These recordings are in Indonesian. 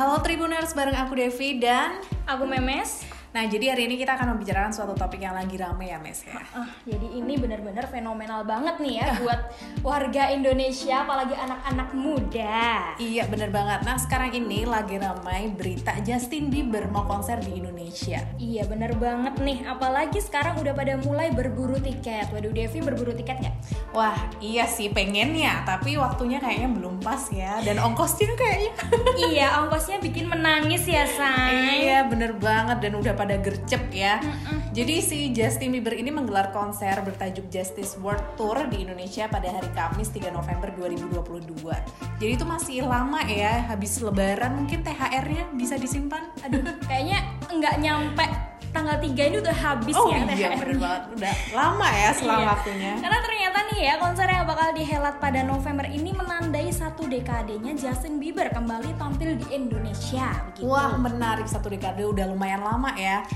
Halo Tribuners, bareng aku Devi dan Aku Memes. Nah, jadi hari ini kita akan membicarakan suatu topik yang lagi rame ya, Mes ya. Ah, jadi ini benar-benar fenomenal banget nih ya buat warga Indonesia, apalagi anak-anak muda. Iya, bener banget. Nah, sekarang ini lagi ramai berita Justin Bieber mau konser di Indonesia. Iya bener banget nih, apalagi sekarang udah pada mulai berburu tiket. Waduh Devi berburu tiket nggak? Wah, iya sih pengen ya, tapi waktunya kayaknya belum pas ya. Dan ongkosnya kayaknya. iya, ongkosnya bikin menangis ya say. iya, bener banget dan udah pada gercep ya. Jadi si Justin Bieber ini menggelar konser bertajuk Justice World Tour di Indonesia pada hari Kamis 3 November 2022. Jadi itu masih lama ya, habis lebaran mungkin THR-nya bisa disimpan. Aduh, kayaknya nggak nyampe tanggal 3 ini udah habis oh ya iya THR-nya. bener banget, udah lama ya selang Iya. waktunya. Karena ternyata nih ya konser yang bakal dihelat pada November ini menandai satu dekadenya Justin Bieber kembali tampil di Indonesia. Begitu. Wah menarik satu dekade udah lumayan lama ya.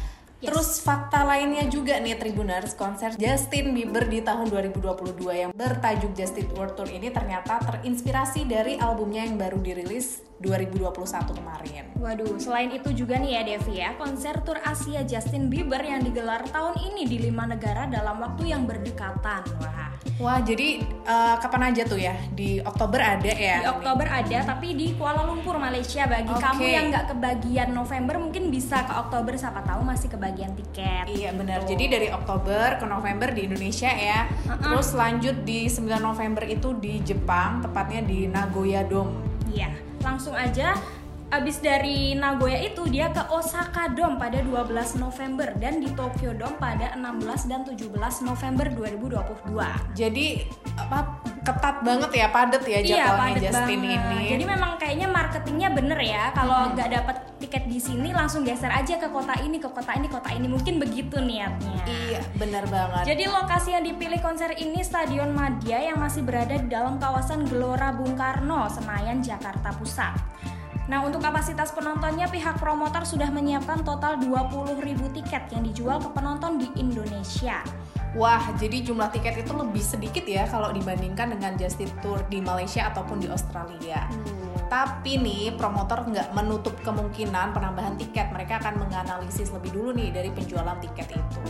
Yes. Terus fakta lainnya juga nih Tribuners konser Justin Bieber di tahun 2022 yang bertajuk Justin World Tour ini ternyata terinspirasi dari albumnya yang baru dirilis 2021 kemarin. Waduh, selain itu juga nih ya Devi ya, konser tur Asia Justin Bieber yang digelar tahun ini di lima negara dalam waktu yang berdekatan. Wah, Wah jadi eh, kapan aja tuh ya? Di Oktober ada ya? di Oktober ada, tapi di Kuala Lumpur Malaysia. Bagi Oke. kamu yang nggak kebagian November, mungkin bisa ke Oktober. Siapa tahu masih kebagian tiket. Iya benar. Gitu. Jadi dari Oktober ke November di Indonesia ya. Terus lanjut di 9 November itu di Jepang, tepatnya di Nagoya Dome. Iya, langsung aja abis dari Nagoya itu dia ke Osaka Dome pada 12 November dan di Tokyo Dome pada 16 dan 17 November 2022. Jadi apa ketat banget ya, padet ya Iya, jadwalnya padet Justin banget. ini. Jadi memang kayaknya marketingnya bener ya. Kalau nggak dapet tiket di sini langsung geser aja ke kota ini, ke kota ini, kota ini. Mungkin begitu niatnya. Iya, benar banget. Jadi lokasi yang dipilih konser ini Stadion Madia yang masih berada di dalam kawasan Gelora Bung Karno, Senayan, Jakarta Pusat. Nah untuk kapasitas penontonnya pihak promotor sudah menyiapkan total 20.000 tiket yang dijual ke penonton di Indonesia. Wah, jadi jumlah tiket itu lebih sedikit ya kalau dibandingkan dengan Justin Tour di Malaysia ataupun di Australia. Tapi nih, promotor nggak menutup kemungkinan penambahan tiket. Mereka akan menganalisis lebih dulu nih dari penjualan tiket itu.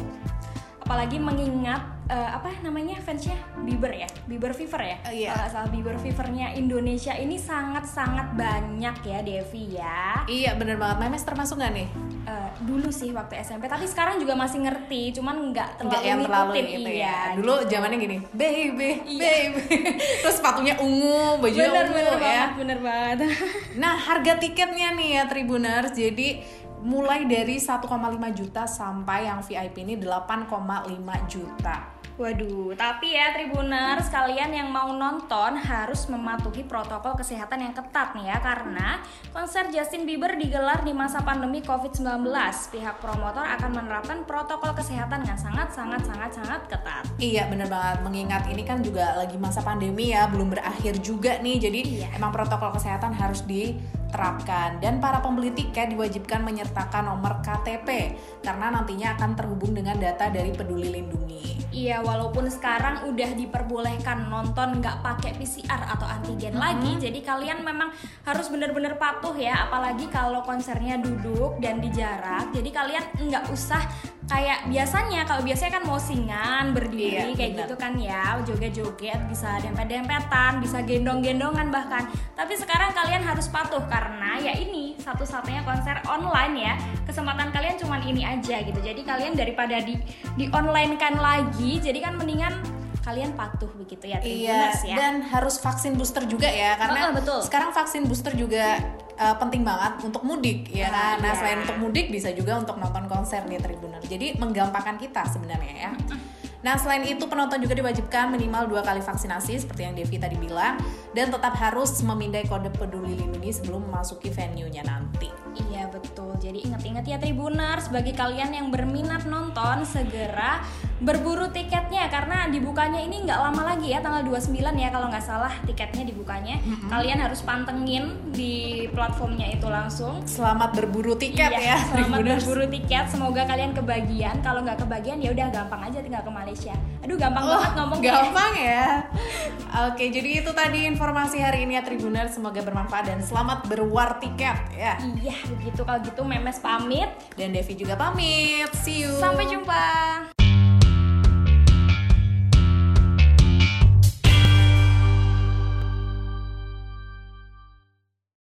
Apalagi mengingat eh, apa namanya fansnya Bieber ya, Bieber Fever ya. Eh, iya. Kalau salah Bieber Fevernya Indonesia ini sangat-sangat banyak ya Devi ya. Iya, bener banget. Memes termasuk nggak nih? Eh, dulu sih waktu SMP, tapi sekarang juga masih ngerti, cuman nggak terlalu Nggak yang terlalu gitu iya, ya. Dulu gitu. zamannya gini, baby, Iya. baby. Terus sepatunya ungu, bajunya bener ungu bener ya. banget, bener banget. Nah, harga tiketnya nih ya Tribuners. Jadi mulai dari 1,5 juta sampai yang VIP ini 8,5 juta. Waduh, tapi ya Tribuners, kalian yang mau nonton harus mematuhi protokol kesehatan yang ketat nih ya Karena konser Justin Bieber digelar di masa pandemi COVID-19 Pihak promotor akan menerapkan protokol kesehatan yang sangat-sangat-sangat-sangat ketat Iya bener banget, mengingat ini kan juga lagi masa pandemi ya, belum berakhir juga nih Jadi Iya. emang protokol kesehatan harus diterapkan. Dan para pembeli tiket diwajibkan menyertakan nomor KTP Karena nantinya akan terhubung dengan data dari peduli lindungi Iya, walaupun sekarang udah diperbolehkan nonton nggak pakai PCR atau antigen lagi, jadi kalian memang harus bener-bener patuh ya, apalagi kalau konsernya duduk dan di jarak. Jadi kalian nggak usah kayak biasanya, kalau biasanya kan mau singan Iya, berdiri kayak bener. gitu kan ya, joget-joget, bisa dempet-dempetan, bisa gendong-gendongan bahkan. Tapi sekarang kalian harus patuh karena ya ini satu-satunya konser online ya, kesempatan kalian cuman ini aja gitu. Jadi kalian daripada di di online kan lagi, jadi kan mendingan kalian patuh begitu ya Iya, Tribuners ya. dan harus vaksin booster juga ya, karena Heeh, betul. sekarang vaksin booster juga uh, penting banget untuk mudik ya kan. Ah, Nah, iya. selain untuk mudik bisa juga untuk nonton konser nih Tribuner. Jadi menggampangkan kita sebenarnya ya. Nah, selain itu penonton juga diwajibkan minimal dua kali vaksinasi seperti yang Devi tadi bilang dan tetap harus memindai kode peduli lindungi sebelum memasuki venue-nya nanti. Iya betul. Jadi ingat-ingat ya Tribuners, bagi kalian yang berminat nonton segera berburu tiketnya karena dibukanya ini nggak lama lagi ya tanggal 29 ya kalau nggak salah tiketnya dibukanya kalian harus pantengin di platformnya itu langsung Selamat berburu tiket Iya, ya. selamat Tribuners. berburu tiket semoga kalian kebagian kalau nggak kebagian ya udah gampang aja tinggal ke Malaysia aduh gampang Oh, banget ngomongnya gampang ya. Oke, jadi itu tadi informasi hari ini ya Tribuner. Semoga bermanfaat dan selamat berwar tiket ya. iya begitu kalau gitu memes pamit Dan Devi juga pamit. See you. sampai jumpa